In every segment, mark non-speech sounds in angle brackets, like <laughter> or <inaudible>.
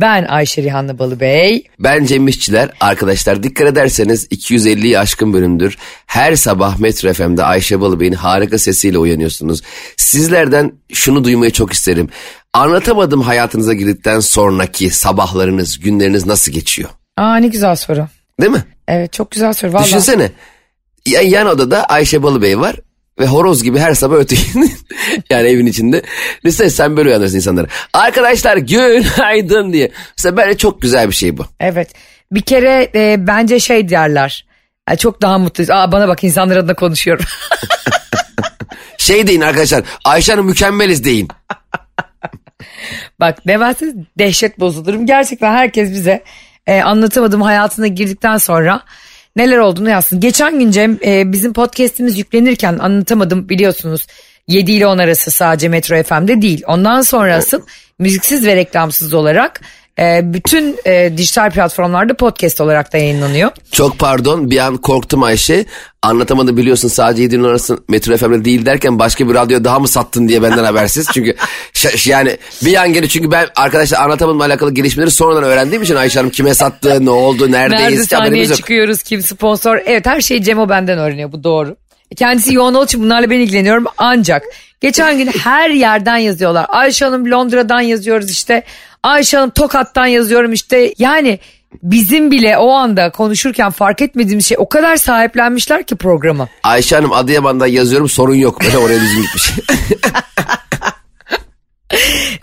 Ben Ayşe Rihanna Balıbey. Ben Cem İşçiler. Arkadaşlar dikkat ederseniz 250'yi aşkın bölümdür. Her sabah Metro FM'de Ayşe Balıbey'in harika sesiyle uyanıyorsunuz. Sizlerden şunu duymayı çok isterim. Anlatamadım hayatınıza girdikten sonraki sabahlarınız, günleriniz nasıl geçiyor? Aa ne güzel soru. Değil mi? Evet çok güzel soru valla. Düşünsene. Ya- Yan odada Ayşe Balıbey var ve horoz gibi her sabah ötüyor. <laughs> yani evin içinde. Düşünsene sen böyle uyanırsın insanlara. Arkadaşlar günaydın diye. Mesela bence çok güzel bir şey bu. Evet bir kere e, bence şey derler. Ya çok daha mutluyuz. Aa bana bak insanlar adına konuşuyorum. <laughs> Şey deyin arkadaşlar Ayşe Hanım mükemmeliz deyin. <laughs> Bak demezseniz dehşet bozulurum. Gerçekten herkes bize e, anlatamadığım hayatına girdikten sonra neler olduğunu yazsın. Geçen gün Cem e, bizim podcastimiz yüklenirken anlatamadım biliyorsunuz. 7 ile 10 arası sadece Metro FM'de değil. Ondan sonrası müziksiz ve reklamsız olarak e, bütün e, dijital platformlarda podcast olarak da yayınlanıyor. Çok pardon bir an korktum Ayşe. Anlatamadı biliyorsun sadece 7 arası Metro FM'de değil derken başka bir radyo daha mı sattın diye benden habersiz. <laughs> Çünkü yani bir an geri çünkü ben arkadaşlar anlatamadığımla alakalı gelişmeleri sonradan öğrendiğim için Ayşe Hanım kime sattı, ne oldu, neredeyiz Nerede sahneye yok. çıkıyoruz, kim sponsor. Evet her şeyi Cem o benden öğreniyor bu doğru. Kendisi yoğun olduğu için bunlarla ben ilgileniyorum ancak geçen gün her yerden yazıyorlar. Ayşe Hanım Londra'dan yazıyoruz işte. Ayşe Hanım Tokat'tan yazıyorum işte. Yani bizim bile o anda konuşurken fark etmediğimiz şey o kadar sahiplenmişler ki programı. Ayşe Hanım Adıyaman'dan yazıyorum sorun yok. Böyle oraya düzgün gitmiş.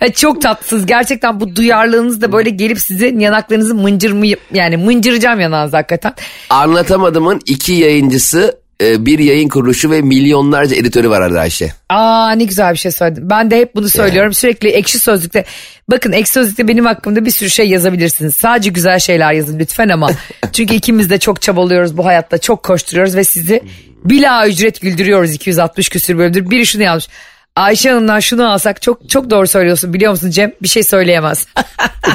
<laughs> Çok tatsız gerçekten bu duyarlılığınız da böyle gelip sizin yanaklarınızı mıncır mı yani mıncıracağım yanağınızı hakikaten. Anlatamadımın iki yayıncısı, e, bir yayın kuruluşu ve milyonlarca editörü var arada Ayşe. Aa ne güzel bir şey söyledin. Ben de hep bunu söylüyorum. Sürekli ekşi sözlükte. Bakın ekşi sözlükte benim hakkımda bir sürü şey yazabilirsiniz. Sadece güzel şeyler yazın lütfen ama. <laughs> Çünkü ikimiz de çok çabalıyoruz bu hayatta. Çok koşturuyoruz ve sizi bila ücret güldürüyoruz 260 küsür bölümdür. Biri şunu yazmış. Ayşe Hanım'dan şunu alsak çok çok doğru söylüyorsun biliyor musun Cem? Bir şey söyleyemez.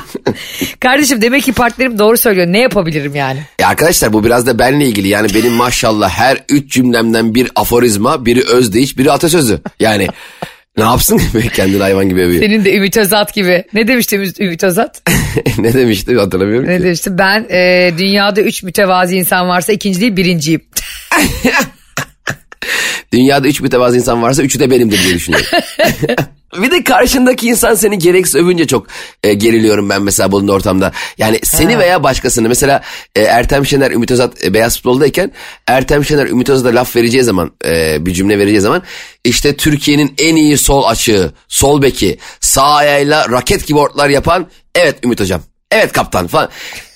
<laughs> Kardeşim demek ki partnerim doğru söylüyor. Ne yapabilirim yani? Ya arkadaşlar bu biraz da benle ilgili. Yani benim maşallah her üç cümlemden bir aforizma, biri özdeyiş, biri atasözü. Yani ne yapsın kendini hayvan gibi övüyor. Senin de Ümit Özat gibi. Ne demişti Ümit- Özat? <laughs> ne demişti hatırlamıyorum Ne ki. demişti? Ben e, dünyada üç mütevazi insan varsa ikinci değil birinciyim. <laughs> Dünyada üç mütevazı insan varsa üçü de benimdir diye düşünüyorum. <laughs> Bir de karşındaki insan seni gereksiz övünce çok e, geriliyorum ben mesela bunun ortamda. Yani seni veya başkasını mesela e, Ertem Şener, Ümit Özat e, Beyaz Futbol'dayken Ertem Şener, Ümit Özat'a laf vereceği zaman e, bir cümle vereceği zaman işte Türkiye'nin en iyi sol açığı, sol beki, sağ ayağıyla raket gibi ortlar yapan evet Ümit Hocam. Evet kaptan falan.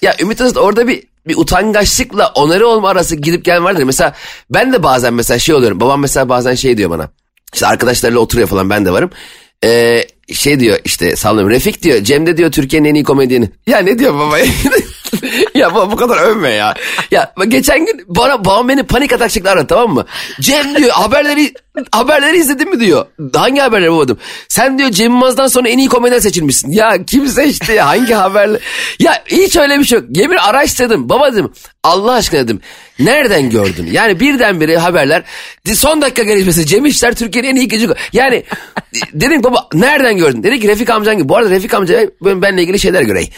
Ya Ümit Özat orada bir bir utangaçlıkla onarı olma arası gidip gelen vardır. Mesela ben de bazen mesela şey oluyorum. Babam mesela bazen şey diyor bana. İşte arkadaşlarıyla oturuyor falan ben de varım. Ee, şey diyor işte sallıyorum Refik diyor Cem de diyor Türkiye'nin en iyi komedyeni. Ya ne diyor baba <laughs> <laughs> ya baba bu kadar övme ya. Ya geçen gün bana babam beni panik atak şeklinde aradı tamam mı? Cem diyor haberleri haberleri izledin mi diyor. Hangi haberleri babadım? Sen diyor Cem Yılmaz'dan sonra en iyi komedyen seçilmişsin. Ya kim seçti hangi haberle? Ya hiç öyle bir şey yok. Yemin araştırdım. Baba dedim Allah aşkına dedim. Nereden gördün? Yani birdenbire haberler son dakika gelişmesi Cem İşler Türkiye'nin en iyi gıcık. Yani dedim baba nereden gördün? Dedi ki Refik amcan gibi. Bu arada Refik amca ben- benimle ilgili şeyler görey.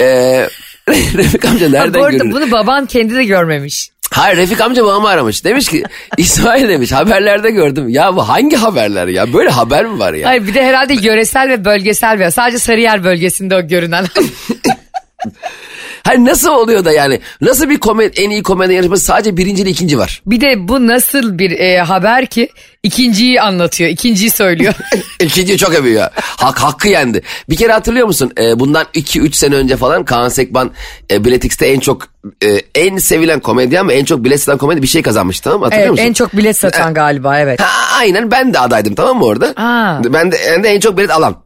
Ee, <laughs> Refik amca Ha, nereden bu arada bunu baban kendi de görmemiş. Hayır Refik amca babamı aramış. Demiş ki <laughs> İsmail demiş haberlerde gördüm. Ya bu hangi haberler ya? Böyle haber mi var ya? Hayır bir de herhalde yöresel ve bölgesel bir sadece Sarıyer bölgesinde o görünen. <laughs> Hayır nasıl oluyor da yani? Nasıl bir komedi, en iyi komedi yarışması sadece birinci ile ikinci var? bir de bu nasıl bir e, haber ki ikinciyi anlatıyor, ikinciyi söylüyor. <laughs> İkinci çok övüyor. Hak, hakkı yendi. Bir kere hatırlıyor musun? Ee, bundan 2-3 sene önce falan Kaan Sekban e, Biletix'te en çok e, en sevilen komedyen mi en çok bilet satan komedi bir şey kazanmıştı tamam mı? Hatırlıyor evet musun? en çok bilet satan galiba evet. Ha, aynen ben de adaydım tamam mı orada? Aa. Ben de, ben de en çok bilet alan.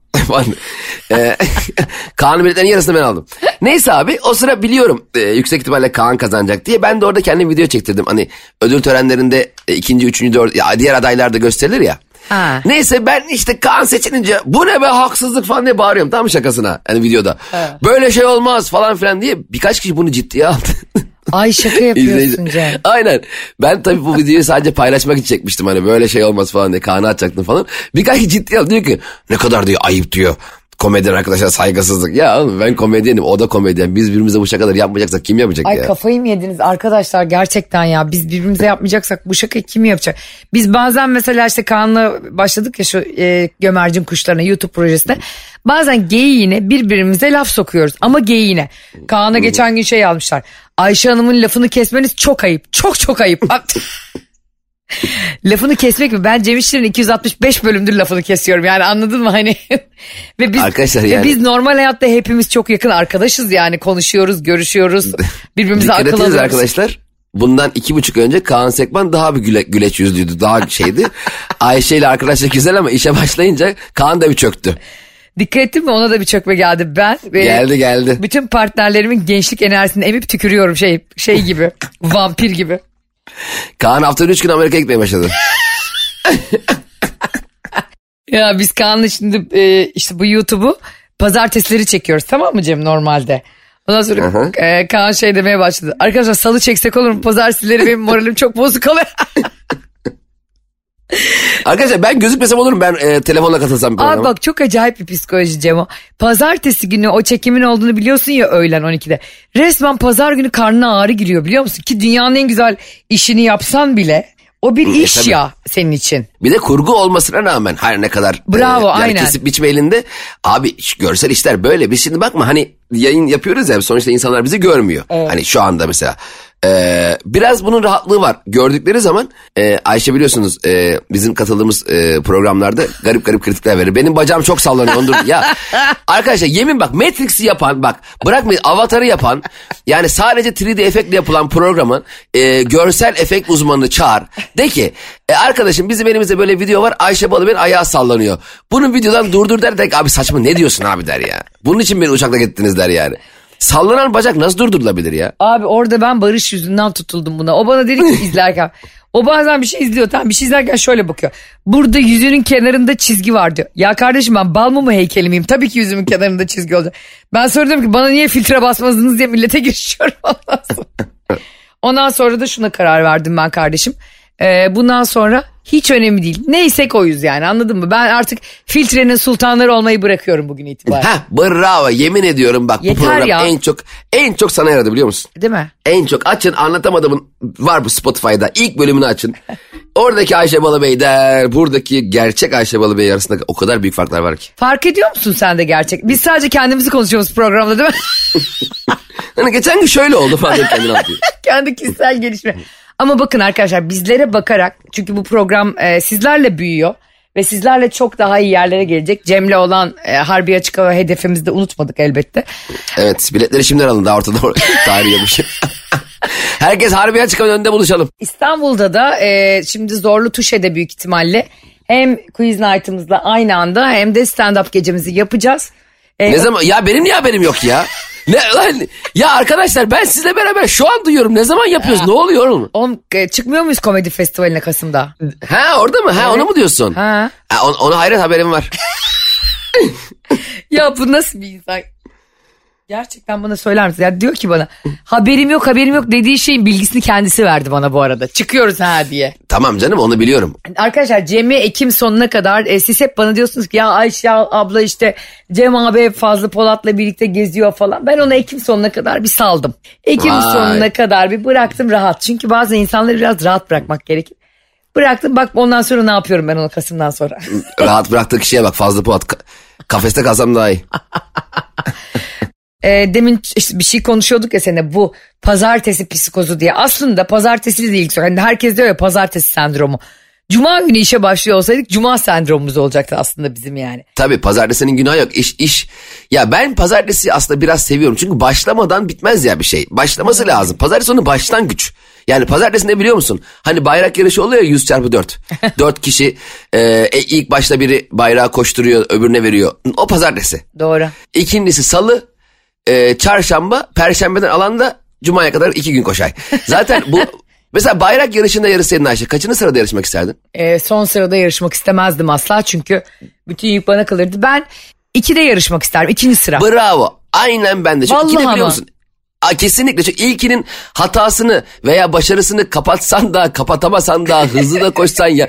Ee, <laughs> Kaan'ın biletlerin yarısını ben aldım. Neyse abi o sıra biliyorum e, yüksek ihtimalle Kaan kazanacak diye ben de orada kendim video çektirdim. Hani ödül törenlerinde e, ikinci, üçüncü, dört, ya diğer adaylar da gösterilir ya. Ha. Neyse ben işte Kaan seçilince bu ne be haksızlık falan diye bağırıyorum tam şakasına hani videoda. Böyle şey olmaz falan filan diye birkaç kişi bunu ciddiye aldı. <laughs> Ay şaka yapıyorsun Cem. Aynen. Ben tabii bu videoyu sadece paylaşmak için çekmiştim. Hani böyle şey olmaz falan diye Kaan'a atacaktım falan. Birkaç ciddi aldı diyor ki ne kadar diyor ayıp diyor. Komedyen arkadaşlar saygısızlık. Ya oğlum ben komedyenim o da komedyen. Biz birbirimize bu şakaları yapmayacaksak kim yapacak Ay ya? kafayı mı yediniz arkadaşlar gerçekten ya biz birbirimize yapmayacaksak bu şakayı kim yapacak? Biz bazen mesela işte Kaan'la başladık ya şu e, gömercin kuşlarına YouTube projesinde. Bazen geyiğine birbirimize laf sokuyoruz ama geyiğine. Kaan'a geçen gün şey yazmışlar. Ayşe Hanım'ın lafını kesmeniz çok ayıp. Çok çok ayıp. Lafını kesmek mi? Ben Cem İşçilerin 265 bölümdür lafını kesiyorum yani anladın mı hani? <laughs> ve biz Arkadaşlar ve yani- biz normal hayatta hepimiz çok yakın arkadaşız yani konuşuyoruz, görüşüyoruz. <laughs> Birbirimize akıl alıyoruz. arkadaşlar. Bundan iki buçuk önce Kaan Sekman daha bir güle, güleç yüzlüydü. Daha şeydi. <laughs> Ayşe ile arkadaşlar güzel ama işe başlayınca Kaan da bir çöktü. Dikkat ettin mi ona da bir çökme geldi. Ben ve Geldi geldi. bütün partnerlerimin gençlik enerjisini emip tükürüyorum şey şey gibi. vampir gibi. Kaan haftada üç gün Amerika'ya gitmeye başladı. Ya biz Kaan'la şimdi e, işte bu YouTube'u pazartesileri çekiyoruz tamam mı Cem normalde? Ondan sonra Hı hı. e, Kaan şey demeye başladı. Arkadaşlar salı çeksek olur mu? Pazartesileri benim moralim çok bozuk oluyor. <laughs> Arkadaşlar ben gözükmesem olur mu? Ben e, telefonla katılsam bir Abi programa. bak çok acayip bir psikoloji Cem o. Pazartesi günü o çekimin olduğunu biliyorsun ya öğlen 12'de. Resmen pazar günü karnına ağrı giriyor biliyor musun? Ki dünyanın en güzel işini yapsan bile o bir iş tabii. ya senin için. Bir de kurgu olmasına rağmen her ne kadar Bravo, yani aynen. kesip biçme elinde abi görsel işler böyle biz şimdi bakma hani yayın yapıyoruz ya sonuçta insanlar bizi görmüyor. Hani şu anda mesela Ee, biraz bunun rahatlığı var gördükleri zaman e, Ayşe biliyorsunuz e, bizim katıldığımız e, programlarda garip garip kritikler verir. Benim bacağım çok sallanıyor ondur. ya <laughs> arkadaşlar yemin bak Matrix'i yapan bak bırakmayın avatarı yapan yani sadece 3D efektle yapılan programın e, görsel efekt uzmanını çağır. De ki e, arkadaşım bizim elimizde böyle video var Ayşe Balıbey'in ayağı sallanıyor. Bunun videodan durdur der de abi saçma ne diyorsun abi der ya. Bunun için beni uçakla gittiniz der yani. Sallanan bacak nasıl durdurulabilir ya? Abi orada ben Barış yüzünden tutuldum buna. O bana dedi ki <laughs> izlerken. O bazen bir şey izliyor tamam bir şey izlerken şöyle bakıyor. Burada yüzünün kenarında çizgi var diyor. Ya kardeşim ben bal mı heykeli miyim? Tabii ki yüzümün kenarında çizgi olacak. Ben sonra diyorum ki bana niye filtre basmadınız diye millete <laughs> girişiyorum. <laughs> Ondan sonra da şuna karar verdim ben kardeşim. Ee, bundan sonra hiç önemli değil. Neysek oyuz yani anladın mı? Ben artık filtrenin sultanları olmayı bırakıyorum bugün itibaren. Heh bravo yemin ediyorum bak Yeter bu program ya. en çok en çok sana yaradı biliyor musun? Değil mi? En çok açın anlatamadığımın var bu Spotify'da ilk bölümünü açın. <laughs> Oradaki Ayşe Balıbey der buradaki gerçek Ayşe Balıbey arasında o kadar büyük farklar var ki. Fark ediyor musun sen de gerçek? Biz sadece kendimizi konuşuyoruz programda değil mi? <laughs> Hani geçen gün şöyle oldu falan kendini anlatıyor. <laughs> Kendi kişisel gelişme. Ama bakın arkadaşlar bizlere bakarak çünkü bu program e, sizlerle büyüyor ve sizlerle çok daha iyi yerlere gelecek. Cem'le olan e, Harbi Açık Hava hedefimizi de unutmadık elbette. Evet biletleri şimdiden alın daha ortada <laughs> tarih yapmış. <laughs> Herkes Harbiye çıkan önünde buluşalım. İstanbul'da da e, şimdi Zorlu Tuşe'de büyük ihtimalle hem quiz night'ımızla aynı anda hem de stand-up gecemizi yapacağız. E, Ne zaman ya benim niye haberim yok ya? Ne lan ya arkadaşlar ben sizle beraber şu an duyuyorum. Ne zaman yapıyoruz? Ne oluyor oğlum? Oğlum, e, çıkmıyor muyuz komedi festivaline Kasım'da? Ha orada mı? Ha onu mu diyorsun? Ha. Ha, on- ona hayret haberim var. <laughs> Ya bu nasıl bir insan? Gerçekten bana söyler misin? Ya diyor ki bana haberim yok haberim yok dediği şeyin bilgisini kendisi verdi bana bu arada. Çıkıyoruz ha diye. Tamam canım onu biliyorum. Arkadaşlar Cem'i Ekim sonuna kadar e, siz hep bana diyorsunuz ki ya Ayşe abla işte Cem abi hep Fazlı Polat'la birlikte geziyor falan. Ben onu Ekim sonuna kadar bir saldım. Ekim Vay. sonuna kadar bir bıraktım rahat. Çünkü bazı insanları biraz rahat bırakmak gerekir. Bıraktım bak ondan sonra ne yapıyorum ben onu Kasım'dan sonra. Rahat bıraktığı kişiye bak fazla puat. Ka- Kafeste kalsam daha iyi. <laughs> E, demin işte bir şey konuşuyorduk ya seninle bu pazartesi psikozu diye. Aslında pazartesi de ilgisi yok. Hani herkes diyor ya pazartesi sendromu. Cuma günü işe başlıyor olsaydık cuma sendromumuz olacaktı aslında bizim yani. Tabii pazartesinin günahı yok. İş iş. Ya ben pazartesi aslında biraz seviyorum. Çünkü başlamadan bitmez ya bir şey. Başlaması lazım. Pazartesi onun baştan güç. Yani pazartesi ne biliyor musun? Hani bayrak yarışı oluyor ya 100 çarpı 4. 4 <laughs> kişi e, e, ilk başta biri bayrağı koşturuyor öbürüne veriyor. O pazartesi. Doğru. İkincisi salı, e, çarşamba, perşembeden alan da cumaya kadar iki gün koşay. Zaten bu <laughs> Mesela bayrak yarışında yarışsaydın Ayşe kaçıncı sırada yarışmak isterdin? Ee, son sırada yarışmak istemezdim asla çünkü bütün yük bana kalırdı. Ben ikide yarışmak isterdim ikinci sıra. Bravo. Aynen ben de. Çünkü Vallahi ikide biliyor musun? Aa, kesinlikle. Çünkü ilkinin hatasını veya başarısını kapatsan da kapatamasan da hızlı da koşsan ya.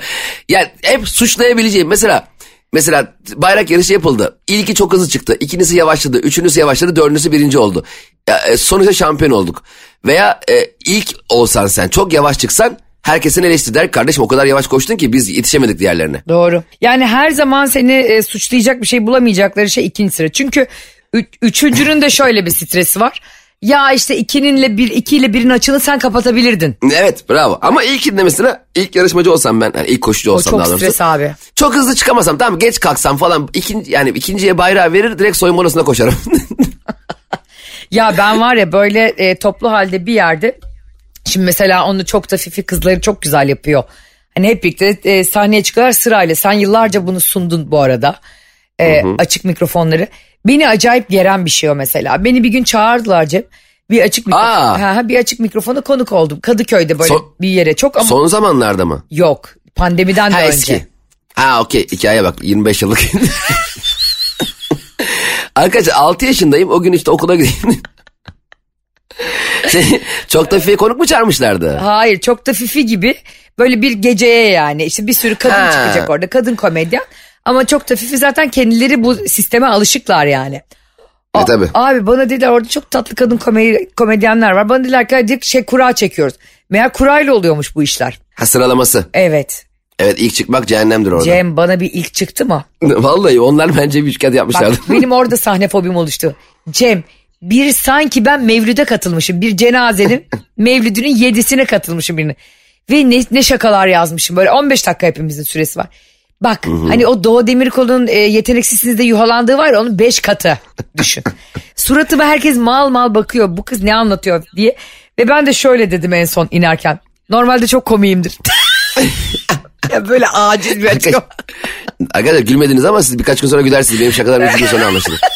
Yani hep suçlayabileceğim. Mesela Mesela bayrak yarışı yapıldı. İlki çok hızlı çıktı. İkincisi yavaşladı. Üçüncüsü yavaşladı. Dördüncüsü birinci oldu. E, sonuçta şampiyon olduk. Veya e, ilk olsan sen çok yavaş çıksan herkesin eleştiri. Kardeşim o kadar yavaş koştun ki biz yetişemedik diğerlerine. Doğru. Yani her zaman seni e, suçlayacak bir şey bulamayacakları şey ikinci sıra. Çünkü üç, üçüncünün de şöyle bir stresi var. Ya işte ikininle bir ikiyle birin açını sen kapatabilirdin. Evet bravo. Ama ilkinde mesela ilk yarışmacı olsam ben yani ilk koşucu O olsam çok daha doğrusu. stres abi. Çok hızlı çıkamasam tamam geç kalksam falan ikinci, yani ikinciye bayrağı verir direkt soyunma odasına koşarım. <laughs> Ya ben var ya böyle e, toplu halde bir yerde şimdi mesela onu çok da fifi kızları çok güzel yapıyor. Hani hep birlikte e, sahneye çıkıyorlar sırayla. Sen yıllarca bunu sundun bu arada. E, açık mikrofonları. Beni acayip geren bir şey o mesela. Beni bir gün çağırdılar Cem. Bir açık mikrofon. Aa. Ha, bir açık mikrofona konuk oldum. Kadıköy'de böyle Son- bir yere çok ama Son zamanlarda mı? yok. Pandemiden Ha de eski. önce. Ha okey hikaye bak 25 yıllık. <laughs> Arkadaşlar 6 yaşındayım o gün işte okula gideyim. <laughs> Çok da fiye konuk mu çağırmışlardı? Hayır çok da fifi gibi böyle bir geceye yani işte bir sürü kadın Ha. çıkacak orada kadın komedyen ama çok da fifi zaten kendileri bu sisteme alışıklar yani. E tabi. Abi bana dediler orada çok tatlı kadın komedi, komedyenler var. Bana dediler ki hadi şey kura çekiyoruz. Meğer kurayla oluyormuş bu işler. Ha sıralaması. Evet. Evet ilk çıkmak cehennemdir orada. Cem bana bir ilk çıktı mı? <laughs> Vallahi onlar bence bir şirket Bak yapmışlardı. benim orada sahne fobim oluştu. Cem bir sanki ben mevlüde katılmışım. Bir cenazenin <laughs> mevlüdünün yedisine katılmışım birine. Ve ne, ne şakalar yazmışım. Böyle 15 dakika hepimizin süresi var. Bak hani o Doğu Demirkol'un e, yeteneksizsiniz de yuhalandığı var ya onun 5 katı düşün. <laughs> Suratıma herkes mal mal bakıyor bu kız ne anlatıyor diye. Ve ben de şöyle dedim en son inerken. Normalde çok komiyimdir. <laughs> ya böyle aciz bir açıklama. Arkadaşlar gülmediniz ama siz birkaç gün sonra gülersiniz. Benim şakalarım üç gün sonra anlaşılır. <laughs>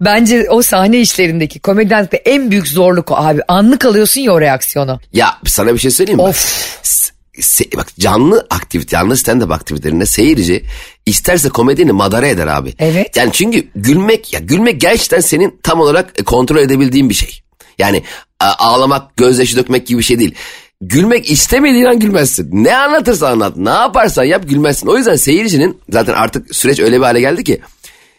Bence o sahne işlerindeki komedyenlikte en büyük zorluk o abi. Anlık alıyorsun ya o reaksiyonu. Ya sana bir şey söyleyeyim mi? Of. Se- bak canlı aktivite, canlı stand-up aktivitelerinde seyirci isterse komedini madara eder abi. Evet. Yani çünkü gülmek ya gülmek gerçekten senin tam olarak e, kontrol edebildiğin bir şey. Yani ağlamak, gözyaşı dökmek gibi bir şey değil. Gülmek istemediğin an gülmezsin. Ne anlatırsan anlat, ne yaparsan yap gülmezsin. O yüzden seyircinin zaten artık süreç öyle bir hale geldi ki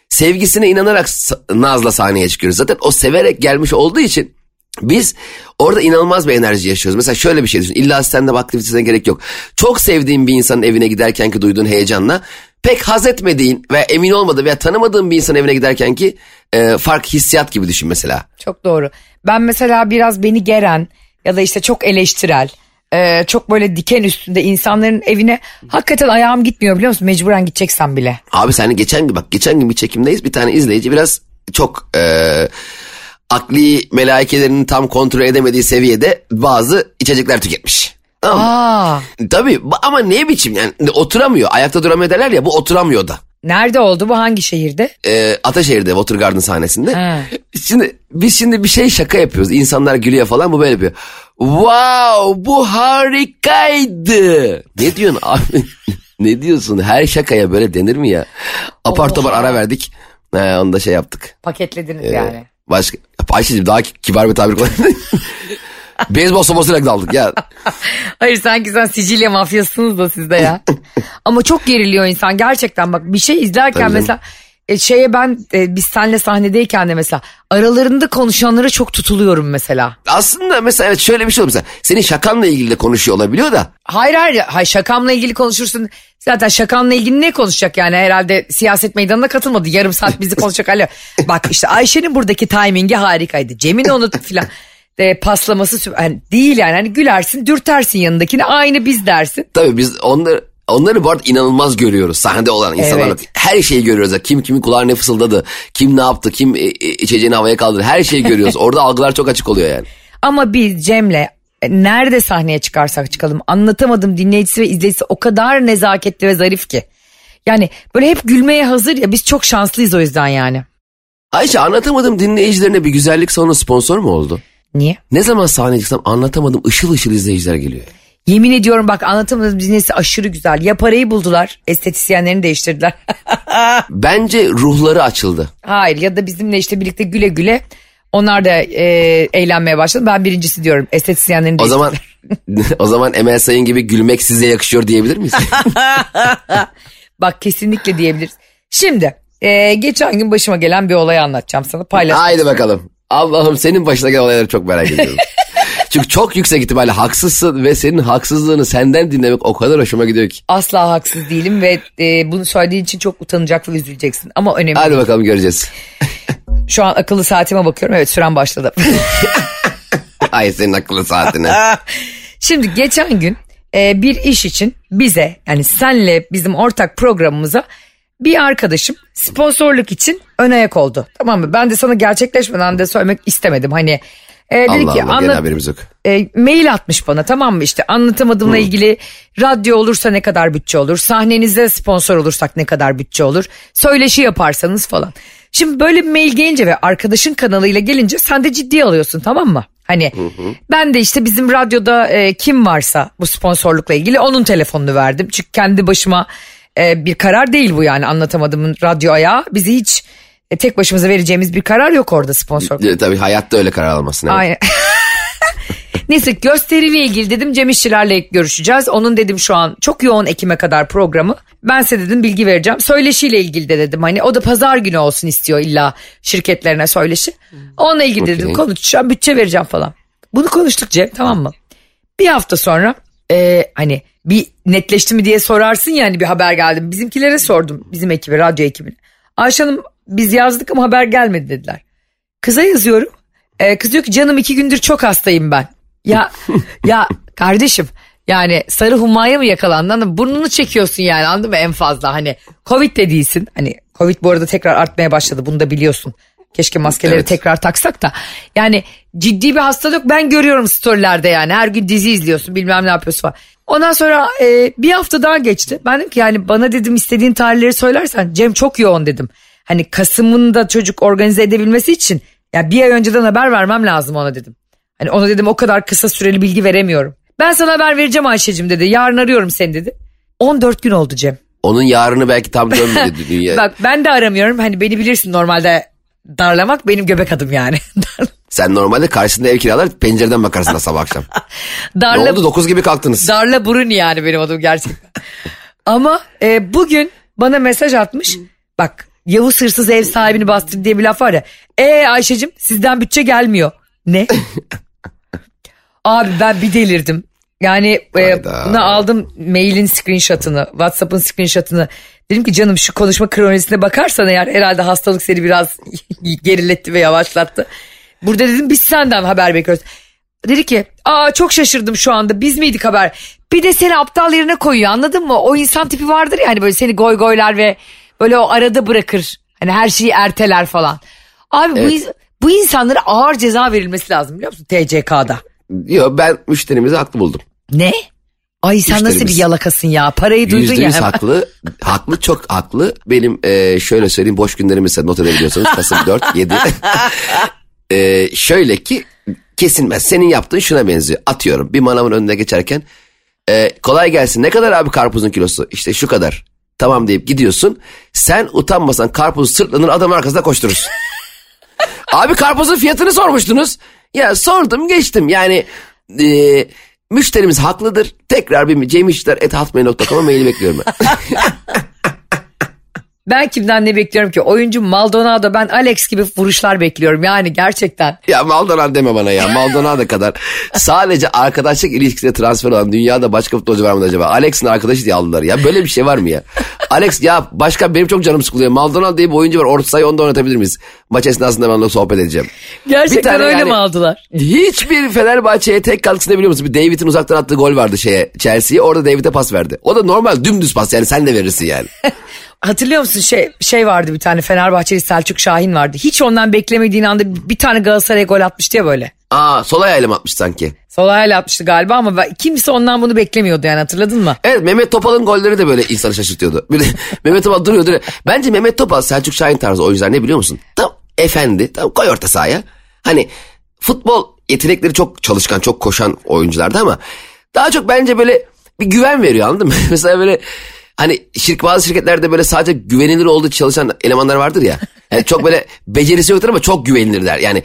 sevgisine inanarak Naz'la sahneye çıkıyoruz. Zaten o severek gelmiş olduğu için biz orada inanılmaz bir enerji yaşıyoruz. Mesela şöyle bir şey düşün. İlla stand-up aktivitesine gerek yok. Çok sevdiğin bir insanın evine giderken ki duyduğun heyecanla pek haz etmediğin ve emin olmadığın veya tanımadığın bir insanın evine giderken ki e, fark hissiyat gibi düşün mesela. Çok doğru. Ben mesela biraz beni geren ya da işte çok eleştirel, e, çok böyle diken üstünde insanların evine hakikaten ayağım gitmiyor biliyor musun? Mecburen gideceksen bile. Abi sen geçen gün bak geçen gün bir çekimdeyiz bir tane izleyici biraz çok e, akli melaikelerinin tam kontrol edemediği seviyede bazı içecekler tüketmiş. Tamam mı? Aa, Tabii ama ne biçim yani oturamıyor ayakta duramıyor derler ya bu oturamıyor da. nerede oldu bu hangi şehirde? Ee, Ataşehir'de Watergarden sahnesinde. Ha. Şimdi biz şimdi bir şey şaka yapıyoruz. İnsanlar gülüyor falan bu böyle yapıyor. Wow bu harikaydı. Ne diyorsun abi? <laughs> ne diyorsun? Her şakaya böyle denir mi ya? Apar topar ara verdik. He, onu da şey yaptık. Paketlediniz yani. Başka Ayşe'cim daha kibar bir tabir kullan. <laughs> Beyzbol sopasıyla daldık ya. Hayır sanki sen Sicilya mafyasısınız da sizde ya. <laughs> Ama çok geriliyor insan gerçekten bak bir şey izlerken Tabii canım. E, şeye ben e, biz senle sahnedeyken de mesela aralarında konuşanlara çok tutuluyorum mesela. Aslında mesela evet şöyle bir şey olur mesela. Senin şakanla ilgili de konuşuyor olabiliyor da. Hayır hayır hayır şakamla ilgili konuşursun. Zaten şakamla ilgili ne konuşacak yani herhalde siyaset meydanına katılmadı. Yarım saat bizi <laughs> konuşacak hali. Bak işte Ayşe'nin buradaki timingi harikaydı. Cem'in onu <laughs> filan e, paslaması yani değil yani hani gülersin dürtersin yanındakini aynı biz dersin. Tabii biz onları onları bu arada inanılmaz görüyoruz. Sahnede olan insanlarla. Evet. Her şeyi görüyoruz. ya. Kim kimin kulağına ne fısıldadı. Kim ne yaptı. Kim e, e, içeceğini havaya kaldırdı. Her şeyi görüyoruz. Orada algılar çok açık oluyor yani. Ama biz Cem'le e, nerede sahneye çıkarsak çıkalım anlatamadım dinleyicisi ve izleyicisi o kadar nezaketli ve zarif ki. Yani böyle hep gülmeye hazır ya biz çok şanslıyız o yüzden yani. Ayşe anlatamadım dinleyicilerine bir güzellik salonu sponsor mu oldu? Niye? Ne zaman sahneye çıksam anlatamadım ışıl ışıl izleyiciler geliyor. Yemin ediyorum bak anlatamadığım dinlesi aşırı güzel. Ya parayı buldular estetisyenlerini değiştirdiler. <laughs> Bence ruhları açıldı. Hayır ya da bizimle işte birlikte güle güle onlar da e, eğlenmeye başladı. Ben birincisi diyorum estetisyenlerini O zaman <laughs> o zaman Emel Sayın gibi gülmek size yakışıyor diyebilir miyiz? <laughs> Bak kesinlikle diyebiliriz. Şimdi e, geçen gün başıma gelen bir olayı anlatacağım sana paylaş. Haydi bakalım. Allah'ım senin başına gelen olayları çok merak ediyorum. Çünkü çok yüksek ihtimalle haksızsın ve senin haksızlığını senden dinlemek o kadar hoşuma gidiyor ki. Asla haksız değilim ve e, bunu söylediğin için çok utanacak ve üzüleceksin. Ama önemli Hadi değil. bakalım göreceğiz. <laughs> Şu an akıllı saatime bakıyorum. Evet süren başladı. <laughs> Ay senin akıllı saatine. <laughs> Şimdi geçen gün e, bir iş için bize yani senle bizim ortak programımıza bir arkadaşım sponsorluk için ön ayak oldu. Tamam mı? Ben de sana gerçekleşmeden de söylemek istemedim. Hani e, dedi Allah ki Allah anla- haberimiz yok. e, mail atmış bana tamam mı işte anlatamadığımla ilgili radyo olursa ne kadar bütçe olur sahnenize sponsor olursak ne kadar bütçe olur söyleşi yaparsanız falan. Şimdi böyle bir mail gelince ve arkadaşın kanalıyla gelince sen de ciddiye alıyorsun tamam mı? Hani ben de işte bizim radyoda e, kim varsa bu sponsorlukla ilgili onun telefonunu verdim. Çünkü kendi başıma e, bir karar değil bu yani anlatamadığımın radyo ayağı bizi hiç e, tek başımıza vereceğimiz bir karar yok orada sponsor. E, Tabii hayatta öyle karar almasın. evet. Aynen. <laughs> Neyse gösteriyle ilgili dedim Cem İşçilerle görüşeceğiz. Onun dedim şu an çok yoğun Ekim'e kadar programı. Ben size dedim bilgi vereceğim. Söyleşiyle ilgili de dedim hani o da pazar günü olsun istiyor illa şirketlerine söyleşi. Onunla ilgili dedim Okey. konuşacağım bütçe vereceğim falan. Bunu konuştuk Cem tamam mı? Bir hafta sonra e, hani bir netleşti mi diye sorarsın ya hani bir haber geldi. Bizimkilere sordum bizim ekibi radyo ekibine. Ayşe Hanım biz yazdık ama haber gelmedi dediler. Kıza yazıyorum. Ee, kız diyor ki canım iki gündür çok hastayım ben. Ya <laughs> ya kardeşim yani sarı humaya mı yakalandın? Anladın? Burnunu çekiyorsun yani anladın mı en fazla hani covid de değilsin. Hani covid bu arada tekrar artmaya başladı bunu da biliyorsun. Keşke maskeleri Evet. tekrar taksak da. Yani ciddi bir hastalık. Ben görüyorum storylerde yani. Her gün dizi izliyorsun bilmem ne yapıyorsun falan. Ondan sonra e, bir hafta daha geçti. Ben dedim ki yani bana dedim istediğin tarihleri söylersen Cem çok yoğun dedim. Hani Kasım'ın da çocuk organize edebilmesi için ya bir ay önceden haber vermem lazım ona dedim. Hani ona dedim o kadar kısa süreli bilgi veremiyorum. Ben sana haber vereceğim Ayşe'cim dedi. Yarın arıyorum seni dedi. 14 gün oldu Cem. Onun yarını belki tam dönmedi <laughs> dünya. Bak ben de aramıyorum. Hani beni bilirsin normalde darlamak benim göbek adım yani. <laughs> Sen normalde karşısında ev kiralar pencereden bakarsın sabah akşam. <laughs> ne Darla, oldu 9 gibi kalktınız. darla burun yani benim adım gerçekten. Ama e, bugün bana mesaj atmış. Bak Yavuz hırsız ev sahibini bastırdı diye bir laf var ya. E Ayşe'cim sizden bütçe gelmiyor. Ne? <laughs> Abi ben bir delirdim. Yani e, buna aldım mailin screenshot'ını, WhatsApp'ın screenshot'ını. Dedim ki canım şu konuşma kronolojisine bakarsan eğer herhalde hastalık seni biraz <laughs> geriletti ve yavaşlattı. Burada dedim biz senden haber bekliyoruz. Dedi ki aa çok şaşırdım şu anda biz miydik haber? Bir de seni aptal yerine koyuyor anladın mı? O insan tipi vardır ya hani böyle seni goy goylar ve böyle o arada bırakır. Hani her şeyi erteler falan. Abi bu, Evet. ins- bu insanlara ağır ceza verilmesi lazım biliyor musun TCK'da. Yok ben müşterimizi haklı buldum. Ne? Ay sen nasıl bir yalakasın ya parayı duydun Yüzde ya. yüz <laughs> hemen. haklı. haklı çok haklı. Benim e, şöyle söyleyeyim boş günlerimi not edebiliyorsanız Kasım 4, 7. <laughs> <laughs> e, şöyle ki kesilmez. Senin yaptığın şuna benziyor. Atıyorum bir manavın önüne geçerken e, kolay gelsin ne kadar abi karpuzun kilosu? İşte şu kadar. Tamam deyip gidiyorsun. Sen utanmasan karpuzu sırtlanır adam arkasında koşturursun. <laughs> Abi karpuzun fiyatını sormuştunuz. Ya sordum geçtim yani e, müşterimiz haklıdır. Tekrar bir cemişler.hotmail.com'a mail bekliyorum ben. <laughs> Ben kimden ne bekliyorum ki? Oyuncu Maldonado ben Alex gibi vuruşlar bekliyorum yani gerçekten. ya Maldonado deme bana ya Maldonado kadar. Sadece arkadaşlık ilişkisine transfer olan dünyada başka futbolcu var mı acaba? Alex'in arkadaşı diye aldılar ya. Böyle bir şey var mı ya? Alex ya başka benim çok canım sıkılıyor. Maldonado diye bir oyuncu var. Orta sayı onu da oynatabilir miyiz? Maç esnasında ben onunla sohbet edeceğim. Gerçekten öyle yani- mi aldılar? Hiçbir Fenerbahçe'ye tek katkısını biliyor musun? Bir David'in uzaktan attığı gol vardı şeye Chelsea'ye. Orada David'e pas verdi. O da normal dümdüz pas yani sen de verirsin yani. <laughs> Hatırlıyor musun şey şey vardı bir tane Fenerbahçeli Selçuk Şahin vardı. Hiç ondan beklemediğin anda bir tane Galatasaray'a gol atmıştı ya böyle. Aa sol ayağıyla mı atmış sanki? Sol ayağıyla atmıştı galiba ama ben- kimse ondan bunu beklemiyordu yani hatırladın mı? Evet Mehmet Topal'ın golleri de böyle insanı şaşırtıyordu. De <laughs> Mehmet Topal duruyor duruyor. Bence Mehmet Topal Selçuk Şahin tarzı oyuncular ne biliyor musun? Tam efendi tam koy orta sahaya. Hani futbol yetenekleri çok çalışkan, çok koşan oyunculardı ama daha çok bence böyle bir güven veriyor anladın mı? <laughs> Mesela böyle hani şirk bazı şirketlerde böyle sadece güvenilir olduğu çalışan elemanlar vardır ya. <laughs> Yani çok böyle becerisi yoktur ama çok güvenilirler. Yani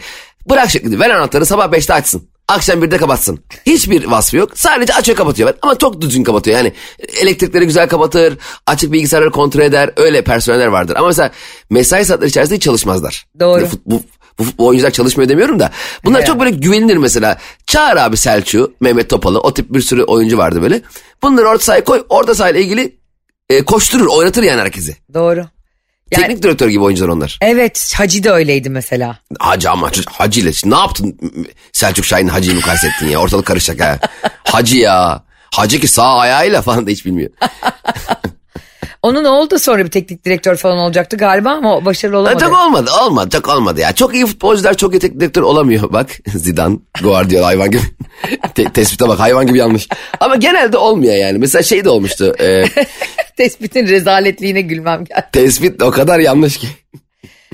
bırak şirketi ver anahtarı sabah 5'te açsın. Akşam 1'de kapatsın. Hiçbir vasfı yok. Sadece açıyor kapatıyor. Ama çok düzgün kapatıyor. Yani elektrikleri güzel kapatır. Açık bilgisayarları kontrol eder. Öyle personeller vardır. Ama mesela mesai saatleri içerisinde hiç çalışmazlar. Doğru. Bu, bu, bu, bu oyuncular çalışmıyor demiyorum da. Bunlar Evet. çok böyle güvenilir mesela. Çağır abi Selçuk'u, Mehmet Topalı. O tip bir sürü oyuncu vardı böyle. Bunları orta sahaya koy. Orta sahayla ilgili e, koşturur, oynatır yani herkesi. Doğru. Yani, Teknik direktör gibi oyuncular onlar. evet Hacı da öyleydi mesela. Hacı ama hacı, ile ne yaptın Selçuk Şahin hacıyı mukayese ettin ya ortalık karışacak ha. Hacı ya. Hacı ki sağ ayağıyla falan da hiç bilmiyor. <laughs> Onun oğlu da sonra bir teknik direktör falan olacaktı galiba ama başarılı olamadı. Çok olmadı olmadı çok olmadı ya. Çok iyi futbolcular çok iyi teknik direktör olamıyor. Bak <laughs> Zidane, Guardiola hayvan gibi. <laughs> Te- tespite bak hayvan gibi yanlış. Ama genelde olmuyor yani. Mesela şey de olmuştu. E, <laughs> Tespitin rezaletliğine gülmem geldi. tespit o kadar yanlış ki.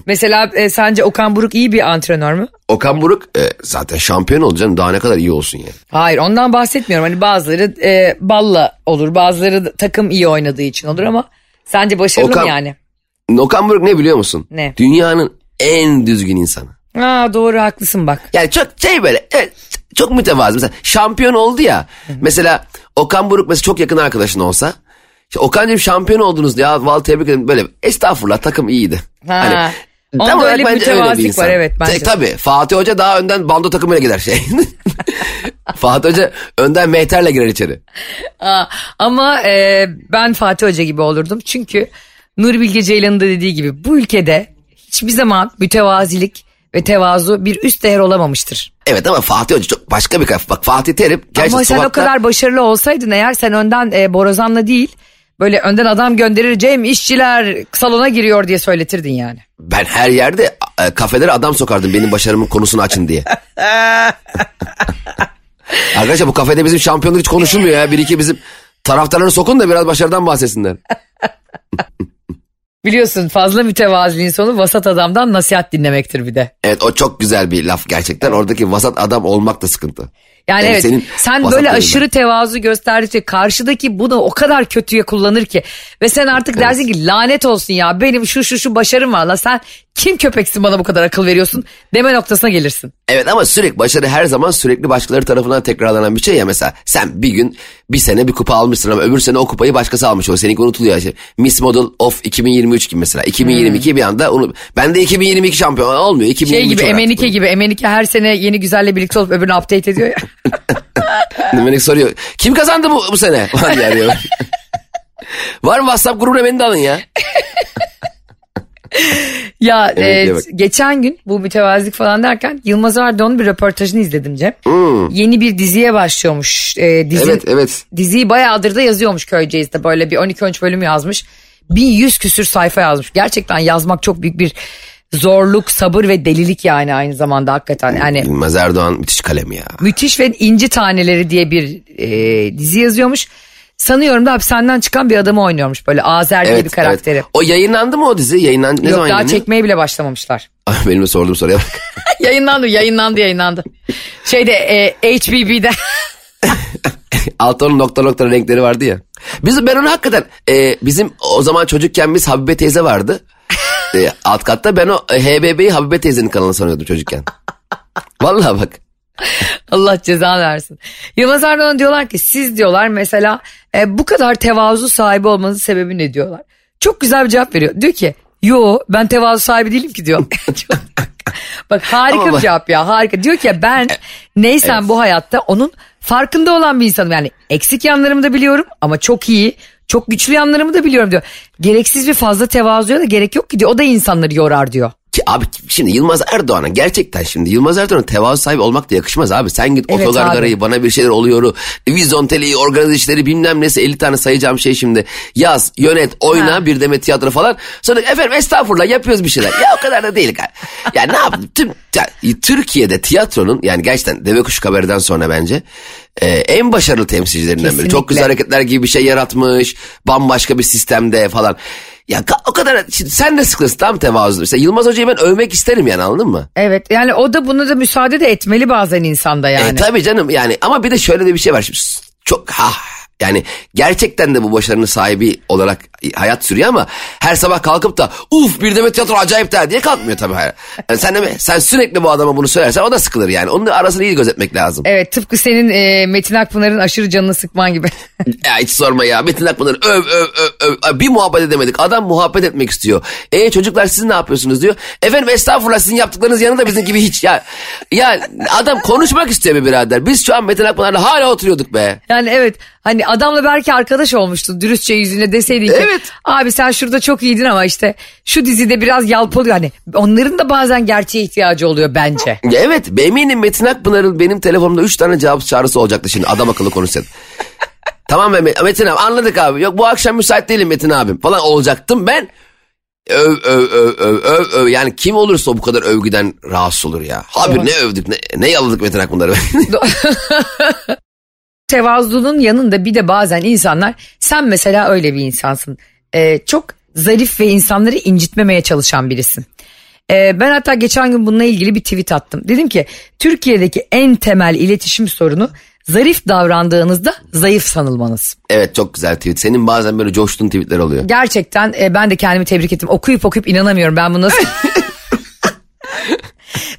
Mesela e, sence Okan Buruk iyi bir antrenör mü? Okan Buruk e, zaten şampiyon olacaksın daha ne kadar iyi olsun yani. Hayır ondan bahsetmiyorum. Hani bazıları e, balla olur bazıları takım iyi oynadığı için olur ama sence başarılı Okan- mı yani? Okan Buruk ne biliyor musun? Ne? Dünyanın en düzgün insanı. Aa, doğru haklısın bak. Yani çok şey böyle evet, çok mütevazı. Mesela şampiyon oldu ya. Mesela Okan Buruk mesela çok yakın arkadaşın olsa. İşte Okan'cığım şampiyon oldunuz ya vallahi tebrik ederim. Böyle estağfurullah takım iyiydi. Hani Ha. Onda tam öyle bir insan. var, evet, bence de. Tabii Fatih Hoca daha önden bando takımıyla gider şey. <laughs> Fatih Hoca önden mehterle girer içeri. Aa, ama e, ben Fatih Hoca gibi olurdum. Çünkü Nuri Bilge Ceylan'ın da dediği gibi bu ülkede hiçbir zaman mütevazilik ve tevazu bir üst değer olamamıştır. Evet ama Fatih Hoca çok başka bir kafa. Bak Fatih Terim gerçekten Ama sen o sokakta... kadar başarılı olsaydın eğer sen önden e, borazanla değil böyle önden adam gönderir Cem işçiler salona giriyor diye söyletirdin yani. Ben her yerde e, kafelere adam sokardım benim başarımın konusunu açın diye. <laughs> Arkadaşlar bu kafede bizim şampiyonluk hiç konuşulmuyor ya. Bir iki bizim taraftarları sokun da biraz başarıdan bahsetsinler. <laughs> Biliyorsun fazla mütevaziliğin sonu vasat adamdan nasihat dinlemektir bir de. Evet o çok güzel bir laf gerçekten. Oradaki vasat adam olmak da sıkıntı. Yani, Yani evet senin sen böyle aşırı tevazu gösterdikçe karşıdaki bunu o kadar kötüye kullanır ki. Ve sen artık dersin ki lanet olsun ya benim şu şu şu başarım var la sen kim köpeksin bana bu kadar akıl veriyorsun deme noktasına gelirsin. Evet ama sürekli başarı her zaman sürekli başkaları tarafından tekrarlanan bir şey ya mesela. Sen bir gün bir sene bir kupa almışsın ama öbür sene o kupayı başkası almış oluyor. Seninki unutuluyor. İşte Miss Model of 2023 gibi mesela. 2022 bir anda onu ben de 2022 şampiyon olmuyor. 2023 Şey gibi Emenike gibi Emenike her sene yeni güzelle birlikte olup öbürünü update ediyor ya. <laughs> Demelik soruyor. Kim kazandı bu, bu sene? <laughs> Var mı WhatsApp grubuna beni de alın ya. <laughs> ya e, geçen gün bu mütevazilik falan derken Yılmaz Erdoğan'ın bir röportajını izledim Cem. Hmm. Yeni bir diziye başlıyormuş. E, dizi, Evet evet. Diziyi bayağıdır da yazıyormuş Köyceğiz'de böyle bir 12-13 bölüm yazmış. 1100 küsür sayfa yazmış. Gerçekten yazmak çok büyük bir zorluk, sabır ve delilik yani aynı zamanda hakikaten. Yani Yılmaz Erdoğan müthiş kalem ya. müthiş ve inci taneleri diye bir e, dizi yazıyormuş. Sanıyorum da hapishaneden çıkan bir adamı oynuyormuş böyle Azer diye bir karakteri. evet. O yayınlandı mı o dizi? Yayınlandı. Ne Yok zaman daha yayınlanıyor? çekmeye bile başlamamışlar. Ay, <laughs> Benim de sorduğum soruya bak. <laughs> yayınlandı, yayınlandı, yayınlandı. Şeyde e, HBB'de. <laughs> Altta onun nokta nokta renkleri vardı ya. Biz ben onu hakikaten e, bizim o zaman çocukken biz Habibe teyze vardı. E, alt katta ben o e, HBB'yi Habibe teyzenin kanalını sanıyordum çocukken. Vallahi bak. <laughs> Allah cezanı versin. Yılmaz Erdoğan diyorlar ki siz diyorlar mesela e, bu kadar tevazu sahibi olmanızın sebebi ne diyorlar. Çok güzel bir cevap veriyor. Diyor ki yo ben tevazu sahibi değilim ki diyor. <laughs> <laughs> Bak harika Ama bir cevap ya harika. Diyor ki ben neysem bu hayatta onun farkında olan bir insanım. Yani eksik yanlarımı da biliyorum ama çok iyi çok güçlü yanlarımı da biliyorum diyor. Gereksiz bir fazla tevazuya da gerek yok ki diyor. O da insanları yorar diyor. Ki abi şimdi Yılmaz Erdoğan'a gerçekten şimdi Yılmaz Erdoğan'a tevazu sahibi olmak da yakışmaz abi. Sen git Evet otogargarayı bana bir şeyler oluyoru, vizonteliği, organize işleri bilmem nesi 50 tane sayacağım şey şimdi. Yaz, yönet, oyna, Ha. bir demet tiyatro falan. Sonra efendim estağfurullah yapıyoruz bir şeyler. Ya o kadar da değil. Ya ne yaptım? Tüm, ya, Türkiye'de tiyatronun yani gerçekten Deve Kuşu Kabarı'dan sonra bence e, en başarılı temsilcilerinden biri. Kesinlikle. Çok güzel hareketler gibi bir şey yaratmış. Bambaşka bir sistemde falan. Ya o kadar şimdi sen de sıkılırsın tam tevazu. Mesela Yılmaz Hoca'yı ben övmek isterim yani anladın mı? Evet yani o da buna da müsaade de etmeli bazen insanda yani. E, tabii canım yani ama bir de şöyle de bir şey var. Şimdi çok ha yani gerçekten de bu başarının sahibi olarak hayat sürüyor ama her sabah kalkıp da uf bir demet tiyatro acayip der diye kalkmıyor tabii. hayır. Yani sen, de, mi- sen sürekli bu adama bunu söylersen o da sıkılır yani. Onun arasını iyi gözetmek lazım. Evet tıpkı senin e, Metin Akpınar'ın aşırı canını sıkman gibi. <laughs> Ya hiç sorma ya. Metin Akpınar öv öv öv öv. Bir muhabbet edemedik. Adam muhabbet etmek istiyor. E çocuklar siz ne yapıyorsunuz diyor. Efendim estağfurullah sizin yaptıklarınız yanında bizim gibi hiç. Ya ya adam konuşmak istiyor be birader. Biz şu an Metin Akpınar'la hala oturuyorduk be. Yani evet hani adamla belki arkadaş olmuştu dürüstçe yüzüne deseydin ki Evet. abi sen şurada çok iyiydin ama işte şu dizide biraz yalpalıyor hani onların da bazen gerçeğe ihtiyacı oluyor bence. Evet eminim Metin Akpınar'ın benim telefonumda 3 tane cevap çağrısı olacaktı şimdi adam akıllı konuşsaydı. <laughs> tamam be Me- Metin abi anladık abi. Yok bu akşam müsait değilim Metin abim falan olacaktım ben. Öv öv öv öv öv öv yani kim olursa bu kadar övgüden rahatsız olur ya. Abi ne övdük ne, ne yaladık Metin Akpınar'ı. <laughs> <laughs> Tevazunun yanında bir de bazen insanlar sen mesela öyle bir insansın. Ee, çok zarif ve insanları incitmemeye çalışan birisin. Ee, ben hatta geçen gün bununla ilgili bir tweet attım. Dedim ki Türkiye'deki en temel iletişim sorunu zarif davrandığınızda zayıf sanılmanız. evet çok güzel tweet. Senin bazen böyle coştuğun tweetler oluyor. Gerçekten e, ben de kendimi tebrik ettim. Okuyup okuyup inanamıyorum ben bunu nasıl... <laughs>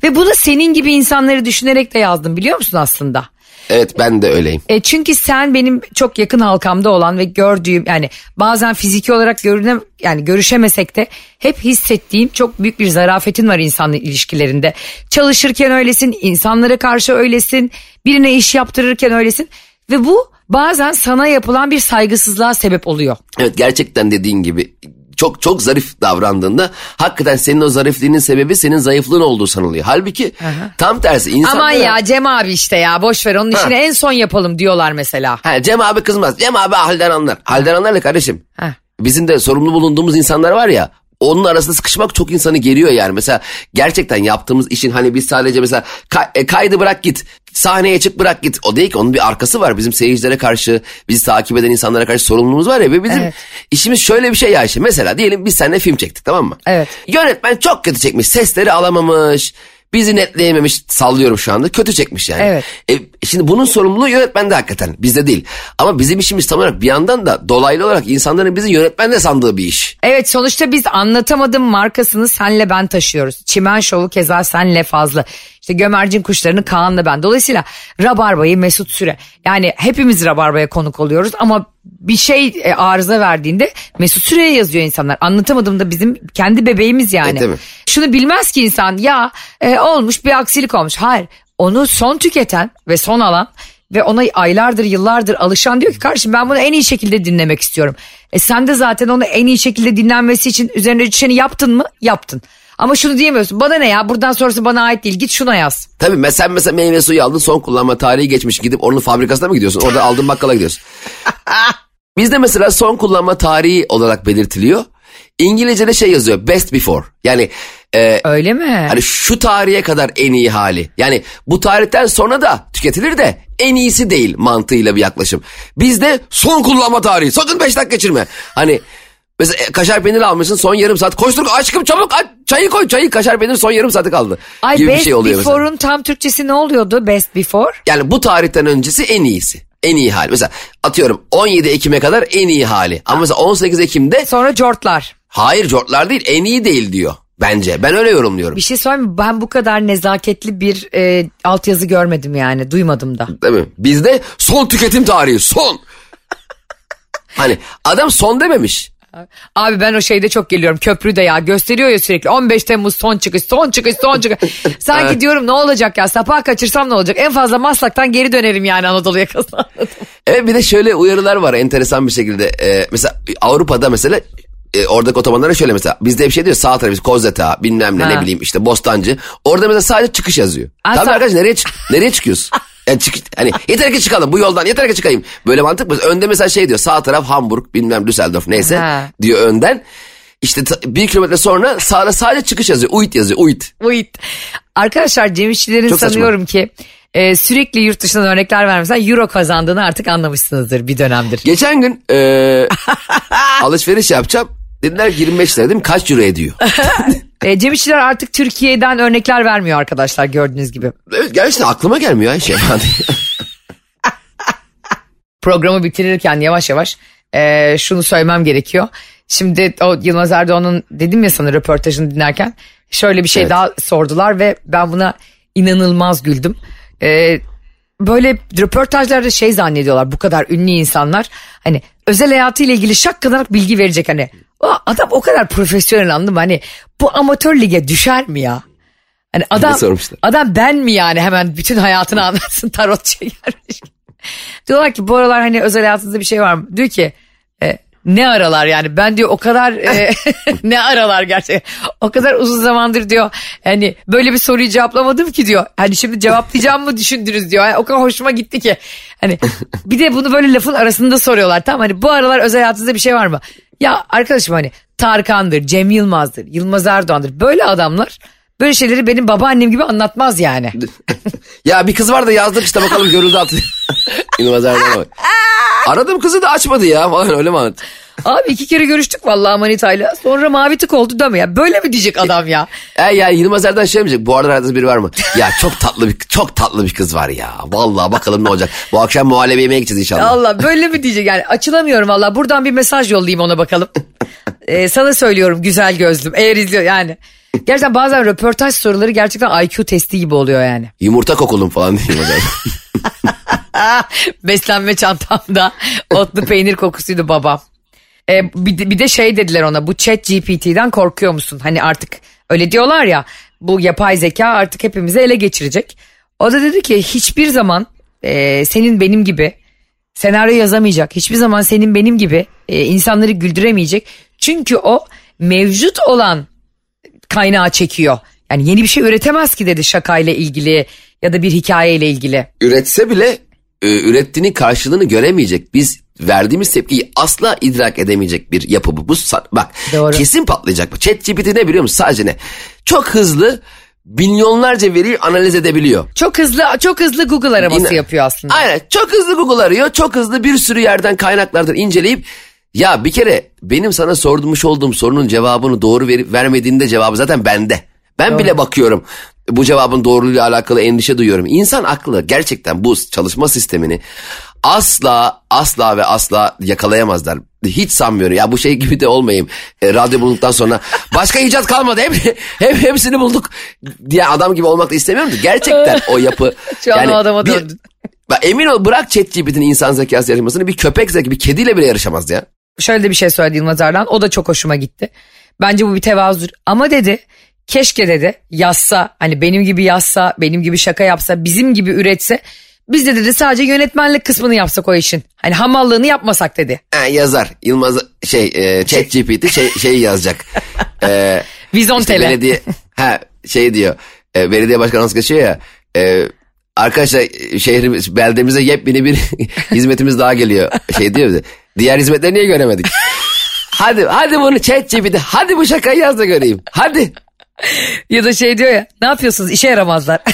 Ve bunu senin gibi insanları düşünerek de yazdım biliyor musun aslında? Evet ben de öyleyim. E, çünkü sen benim çok yakın halkamda olan ve gördüğüm yani bazen fiziki olarak görüne yani görüşemesek de hep hissettiğim çok büyük bir zarafetin var insanla ilişkilerinde. Çalışırken öylesin, insanlara karşı öylesin, birine iş yaptırırken öylesin ve bu bazen sana yapılan bir saygısızlığa sebep oluyor. Evet gerçekten dediğin gibi çok çok zarif davrandığında hakikaten senin o zarifliğinin sebebi senin zayıflığın olduğu sanılıyor. Halbuki tam tersi insanlara... Aman ya Cem abi işte ya boş ver onun işini en son yapalım diyorlar mesela. Ha, Cem abi kızmaz. Cem abi halden anlar. Halden anlar ne kardeşim? Ha. Bizim de sorumlu bulunduğumuz insanlar var ya. Onun arasında sıkışmak çok insanı geriyor yani. Mesela gerçekten yaptığımız işin hani biz sadece mesela kay- e, kaydı bırak git. Sahneye çık bırak git. O değil ki onun bir arkası var. Bizim seyircilere karşı, bizi takip eden insanlara karşı sorumluluğumuz var ya. Ve bizim Evet. işimiz şöyle bir şey ya işte. Mesela diyelim biz seninle film çektik tamam mı? Evet. Yönetmen çok kötü çekmiş. Sesleri alamamış. Bizi netleyememiş sallıyorum şu anda. Kötü çekmiş yani. Evet. E, şimdi bunun sorumluluğu yönetmende hakikaten. Bizde değil. Ama bizim işimiz tam olarak bir yandan da dolaylı olarak insanların bizi yönetmenle sandığı bir iş. Evet sonuçta biz anlatamadım markasını senle ben taşıyoruz. Çimen Şovu keza senle fazla. İşte gömercin kuşlarını Kaan'la ben. Dolayısıyla Rabarba'yı Mesut Süre. Yani hepimiz Rabarba'ya konuk oluyoruz ama bir şey e, arıza verdiğinde Mesut Süre'ye yazıyor insanlar. Anlatamadım da bizim kendi bebeğimiz yani. E? Şunu bilmez ki insan ya e, olmuş bir aksilik olmuş. Hayır onu son tüketen ve son alan ve ona aylardır yıllardır alışan diyor ki kardeşim ben bunu en iyi şekilde dinlemek istiyorum. E sen de zaten onu en iyi şekilde dinlenmesi için üzerine düşeni yaptın mı? Yaptın. Ama şunu diyemiyorsun bana ne ya buradan sonrası bana ait değil git şuna yaz. Tabii mesela sen mesela meyve suyu aldın son kullanma tarihi geçmiş gidip onun fabrikasına mı gidiyorsun? Orada aldığın bakkala gidiyorsun. <laughs> Bizde mesela son kullanma tarihi olarak belirtiliyor. İngilizce'de şey yazıyor best before. Yani e, Öyle mi? Hani şu tarihe kadar en iyi hali. Yani bu tarihten sonra da tüketilir de en iyisi değil mantığıyla bir yaklaşım. Bizde son kullanma tarihi. Sakın 5 dakika geçirme. Hani mesela e, kaşar peyniri almışsın son yarım saat. Koştur aşkım çabuk aç, çayı koy çayı kaşar peyniri son yarım saati kaldı. Ay gibi bir best şey oluyor before'un tam Türkçesi ne oluyordu best before? Yani bu tarihten öncesi en iyisi. En iyi hali. Mesela atıyorum 17 Ekim'e kadar en iyi hali. Ama mesela 18 Ekim'de Sonra cortlar. hayır cortlar değil en iyi değil diyor. Bence ben öyle yorumluyorum. Bir şey söyleyeyim mi? Ben bu kadar nezaketli bir e, altyazı görmedim yani duymadım da. Değil mi? Bizde son tüketim tarihi son. hani adam son dememiş. Abi ben o şeyde çok geliyorum köprüde ya gösteriyor ya sürekli 15 Temmuz son çıkış son çıkış son çıkış. <laughs> Sanki diyorum ne olacak ya sapığa kaçırsam ne olacak en fazla Maslak'tan geri dönerim yani Anadolu yakasına. Evet bir de şöyle uyarılar var enteresan bir şekilde. Ee, mesela Avrupa'da mesela e, oradaki otobanlara şöyle mesela bizde bir şey diyor sağ tarafı Kozeta bilmem ne Ha. ne bileyim işte Bostancı. Orada mesela sadece çıkış yazıyor. Aa, arkadaş nereye nereye çıkıyorsun? <laughs> Yani çık, hani yeter ki çıkalım bu yoldan yeter ki çıkayım. Böyle mantık mı? Önde mesela şey diyor sağ taraf Hamburg bilmem Düsseldorf neyse Ha. diyor önden. İşte bir kilometre sonra sağda sadece çıkış yazıyor. Uit yazıyor. Uit. Uyut. Arkadaşlar Cem İşçilerin Çok saçma. sanıyorum ki e, sürekli yurt dışından örnekler vermesen euro kazandığını artık anlamışsınızdır bir dönemdir. Geçen gün e, <laughs> alışveriş yapacağım. Dediler ki 25 lira dedim kaç euro ediyor? <laughs> E, Cem İşçiler artık Türkiye'den örnekler vermiyor arkadaşlar gördüğünüz gibi. evet gerçekten aklıma gelmiyor Ayşe. <laughs> Programı bitirirken yavaş yavaş e, şunu söylemem gerekiyor. Şimdi o Yılmaz Erdoğan'ın dedim ya sana röportajını dinlerken şöyle bir şey Evet. daha sordular ve ben buna inanılmaz güldüm. E, böyle röportajlarda şey zannediyorlar bu kadar ünlü insanlar hani özel hayatıyla ilgili şak kadar bilgi verecek hani o adam o kadar profesyonel anladın mı hani bu amatör lige düşer mi ya? Hani adam, adam ben mi yani hemen bütün hayatını <laughs> anlatsın tarotçuya gelmiş. Diyorlar ki bu aralar hani özel hayatınızda bir şey var mı? Diyor ki e, ne aralar yani? Ben diyor o kadar e, <laughs> <laughs> ne aralar gerçekten o kadar uzun zamandır diyor hani böyle bir soruyu cevaplamadım ki diyor. Hani şimdi cevaplayacağım mı düşündünüz diyor. Yani o kadar hoşuma gitti ki. Hani <laughs> bir de bunu böyle lafın arasında soruyorlar. Tamam hani bu aralar özel hayatınızda bir şey var mı? Ya arkadaşım hani Tarkan'dır Cem Yılmaz'dır Yılmaz Erdoğan'dır. Böyle adamlar böyle şeyleri benim babaannem gibi anlatmaz yani. ya bir kız var da yazdık işte bakalım görüldü altı. İnanılmaz Erdoğan'a bak. Aradım kızı da açmadı ya falan öyle mi anlat? Abi iki kere görüştük vallahi manitayla. Sonra mavi tık oldu da mı ya? Böyle mi diyecek adam ya? E ya Yılmaz Erdoğan şey demeyecek. Bu arada aranızda biri var mı? Ya çok tatlı bir çok tatlı bir kız var ya. Vallahi bakalım ne olacak. Bu akşam muhallebi yemeğe gideceğiz inşallah. Allah böyle mi diyecek yani? Açılamıyorum valla. Buradan bir mesaj yollayayım ona bakalım. Ee, sana söylüyorum güzel gözlüm. Eğer izliyor yani. Gerçekten bazen röportaj soruları gerçekten IQ testi gibi oluyor yani. Yumurta kokulum falan diye Yılmaz <laughs> Erdoğan. <laughs> Beslenme çantamda otlu peynir kokusuydu babam. Ee, bir, de, bir de şey dediler ona bu chat GPT'den korkuyor musun? Hani artık öyle diyorlar ya bu yapay zeka artık hepimizi ele geçirecek. O da dedi ki hiçbir zaman e, senin benim gibi senaryo yazamayacak. Hiçbir zaman senin benim gibi e, insanları güldüremeyecek. Çünkü o mevcut olan kaynağı çekiyor. Yani yeni bir şey üretemez ki dedi şakayla ilgili ya da bir hikayeyle ilgili. Üretse bile e, ürettiğinin karşılığını göremeyecek. Biz verdiğimiz tepkiyi asla idrak edemeyecek bir yapı bu. bu bak Doğru. kesin patlayacak. bu. ChatGPT ne biliyor musun? Sadece ne? Çok hızlı milyonlarca veriyi analiz edebiliyor. Çok hızlı çok hızlı Google araması Yine- yapıyor aslında. Aynen çok hızlı Google arıyor. Çok hızlı bir sürü yerden kaynaklardan inceleyip ya bir kere benim sana sormuş olduğum sorunun cevabını doğru verip vermediğinde cevabı zaten bende. Ben bile bakıyorum bu cevabın doğruluğuyla alakalı endişe duyuyorum. İnsan aklı gerçekten bu çalışma sistemini asla asla ve asla yakalayamazlar. Hiç sanmıyorum. Ya bu şey gibi de olmayayım. E, radyo bulduktan sonra <laughs> başka icat kalmadı. Hep, hep hepsini bulduk diye adam gibi olmak da istemiyorum da gerçekten o yapı. <laughs> Şu an o adama bir- döndün. Emin ol bırak ChatGPT'nin insan zekası yarışmasını bir köpek zeki bir kediyle bile yarışamaz ya. Şöyle de bir şey söyledi Yılmaz Erdoğan. O da çok hoşuma gitti. Bence bu bir tevazudur. Ama dedi keşke dedi yazsa hani benim gibi yazsa benim gibi şaka yapsa bizim gibi üretse biz de dedi sadece yönetmenlik kısmını yapsak o işin. Hani hamallığını yapmasak dedi. Ha, yazar Yılmaz şey e, ChatGPT şey, şey yazacak. <laughs> e, Vizon işte belediye ha şey diyor e, belediye başkanı nasıl geçiyor ya e, arkadaşlar e, şehrimiz beldemize yepyeni bir <laughs> hizmetimiz daha geliyor şey diyor bize. Diğer hizmetleri niye göremedik? <laughs> hadi hadi bunu ChatGPT hadi bu şakayı yaz da göreyim hadi. <laughs> Ya da şey diyor ya ne yapıyorsunuz işe yaramazlar. <laughs>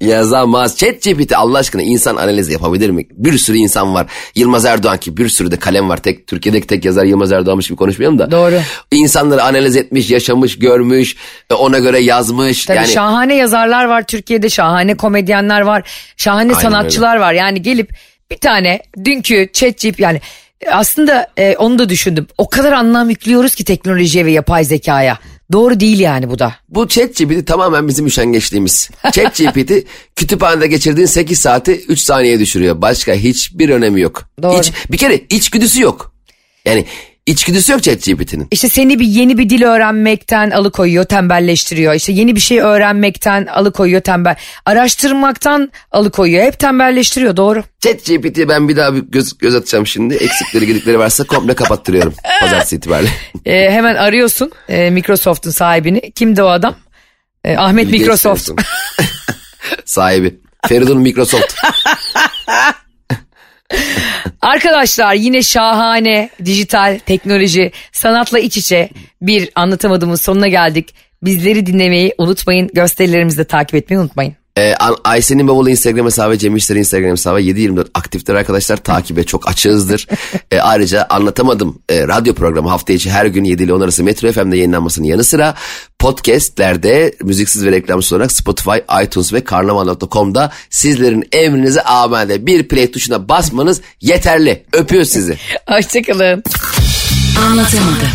Yazamaz. ChatGPT Allah aşkına insan analizi yapabilir mi? Bir sürü insan var. Yılmaz Erdoğan ki bir sürü de kalem var. Tek Türkiye'deki tek yazar Yılmaz Erdoğan'mış gibi konuşmayalım da. Doğru. İnsanları analiz etmiş, yaşamış, görmüş, e, ona göre yazmış. Tabii yani şahane yazarlar var Türkiye'de, şahane komedyenler var, şahane Aynen sanatçılar var. Yani gelip bir tane dünkü chat yani aslında e, onu da düşündüm. O kadar anlam yüklüyoruz ki teknolojiye ve yapay zekaya. Doğru değil yani bu da. bu ChatGPT tamamen bizim üşengeçliğimiz. <laughs> ChatGPT kütüphanede geçirdiğin 8 saati 3 saniyeye düşürüyor. Başka hiçbir önemi yok. Doğru. Hiç, bir kere içgüdüsü yok. Yani içgüdüsü yok ChatGPT'nin. İşte seni bir yeni bir dil öğrenmekten alıkoyuyor, tembelleştiriyor. İşte yeni bir şey öğrenmekten alıkoyuyor, tembel. Araştırmaktan alıkoyuyor. Hep tembelleştiriyor doğru. ChatGPT'ye ben bir daha bir göz, göz atacağım şimdi. Eksikleri gedikleri varsa komple kapattırıyorum. <laughs> Pazartesi itibariyle. <laughs> E, hemen arıyorsun e, Microsoft'un sahibini. Kimdi o adam? E, Ahmet Bill Gates Microsoft. <laughs> Sahibi. Feridun Microsoft. Arkadaşlar yine şahane dijital teknoloji sanatla iç içe bir anlatamadığımız sonuna geldik. Bizleri dinlemeyi unutmayın. Gösterilerimizi de takip etmeyi unutmayın. Ee, Ayşe'nin bavulu Instagram hesabı, Cem İşler'in Instagram hesabı 7-24 aktiftir arkadaşlar. Takibe çok açığızdır. <laughs> ee, ayrıca anlatamadım e, radyo programı hafta içi her gün 7 ile 10 arası Metro FM'de yayınlanmasının yanı sıra podcastlerde müziksiz ve reklamsız olarak Spotify, iTunes ve karnaval.com'da sizlerin emrinize amade bir play tuşuna basmanız yeterli. Öpüyoruz sizi. <laughs> Hoşçakalın. Anlatamadım.